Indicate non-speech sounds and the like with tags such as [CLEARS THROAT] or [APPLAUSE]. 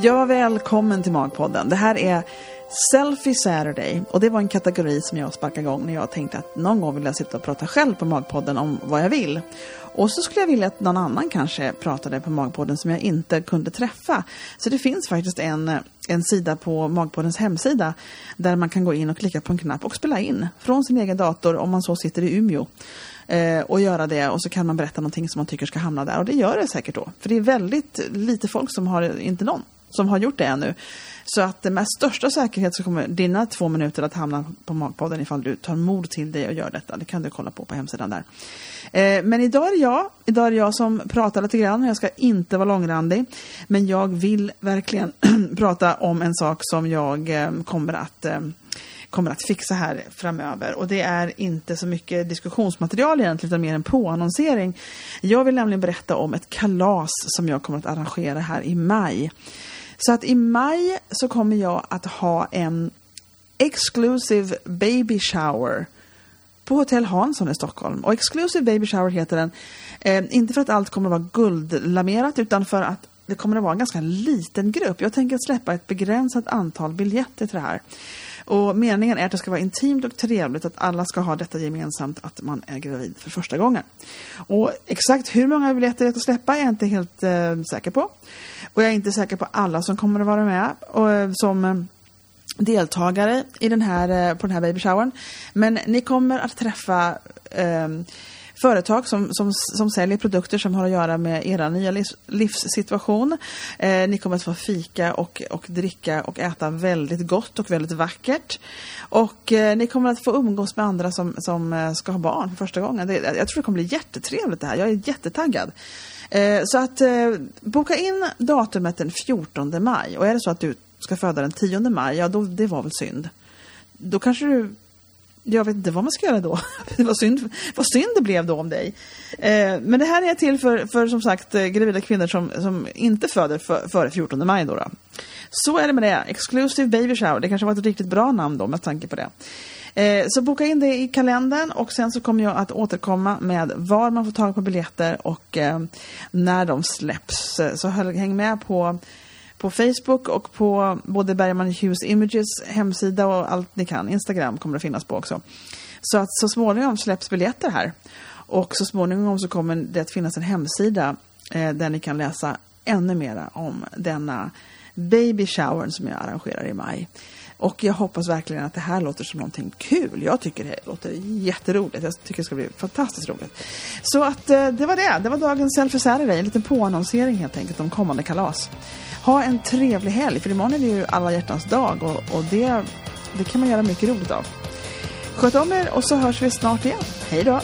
Ja, välkommen till Magpodden. Det här är Selfie Saturday och det var en kategori som jag sparkade igång när jag tänkte att någon gång vill jag sitta och prata själv på Magpodden om vad jag vill. Och så skulle jag vilja att någon annan kanske pratade på Magpodden som jag inte kunde träffa. Så det finns faktiskt en, en sida på Magpoddens hemsida där man kan gå in och klicka på en knapp och spela in från sin egen dator om man så sitter i Umeå eh, och göra det och så kan man berätta någonting som man tycker ska hamna där och det gör det säkert då. För det är väldigt lite folk som har, inte någon, som har gjort det ännu. Så att med största säkerhet så kommer dina två minuter att hamna på Magpodden ifall du tar mod till dig och gör detta. Det kan du kolla på på hemsidan där. Eh, men idag är det jag. Idag är det jag som pratar lite grann. Jag ska inte vara långrandig. Men jag vill verkligen [CLEARS THROAT] prata om en sak som jag eh, kommer att eh, kommer att fixa här framöver. Och det är inte så mycket diskussionsmaterial egentligen, utan mer en påannonsering. Jag vill nämligen berätta om ett kalas som jag kommer att arrangera här i maj. Så att i maj så kommer jag att ha en exclusive baby shower på Hotell Hansson i Stockholm. Och exclusive baby shower heter den, eh, inte för att allt kommer att vara guldlamerat utan för att det kommer att vara en ganska liten grupp. Jag tänker släppa ett begränsat antal biljetter till det här. Och meningen är att det ska vara intimt och trevligt, att alla ska ha detta gemensamt, att man är gravid för första gången. Och exakt hur många biljetter jag ska släppa är jag inte helt eh, säker på. Och jag är inte säker på alla som kommer att vara med och, eh, som eh, deltagare i den här, eh, på den här babyshowern. Men ni kommer att träffa eh, företag som, som, som säljer produkter som har att göra med era nya livs, livssituation. Eh, ni kommer att få fika och, och dricka och äta väldigt gott och väldigt vackert. Och eh, ni kommer att få umgås med andra som, som eh, ska ha barn för första gången. Det, jag tror det kommer bli jättetrevligt det här. Jag är jättetaggad. Eh, så att eh, boka in datumet den 14 maj. Och är det så att du ska föda den 10 maj, ja då, det var väl synd. Då kanske du jag vet inte vad man ska göra då. [LAUGHS] vad, synd, vad synd det blev då om dig. Eh, men det här är till för, för som sagt eh, gravida kvinnor som, som inte föder för, före 14 maj. Då, då Så är det med det. Exclusive Baby Shower. Det kanske var ett riktigt bra namn då med tanke på det. Eh, så boka in det i kalendern och sen så kommer jag att återkomma med var man får tag på biljetter och eh, när de släpps. Så häng med på på Facebook och på både Bergman Hughes Images hemsida och allt ni kan. Instagram kommer det finnas på också. Så att så småningom släpps biljetter här. Och så småningom så kommer det att finnas en hemsida eh, där ni kan läsa ännu mera om denna baby shower som jag arrangerar i maj. Och jag hoppas verkligen att det här låter som någonting kul. Jag tycker det låter jätteroligt. Jag tycker det ska bli fantastiskt roligt. Så att eh, det var det. Det var dagens Selfie Saturday. En liten påannonsering helt enkelt om kommande kalas. Ha en trevlig helg, för imorgon är det ju alla hjärtans dag och, och det, det kan man göra mycket roligt av. Sköt om er och så hörs vi snart igen. Hej då!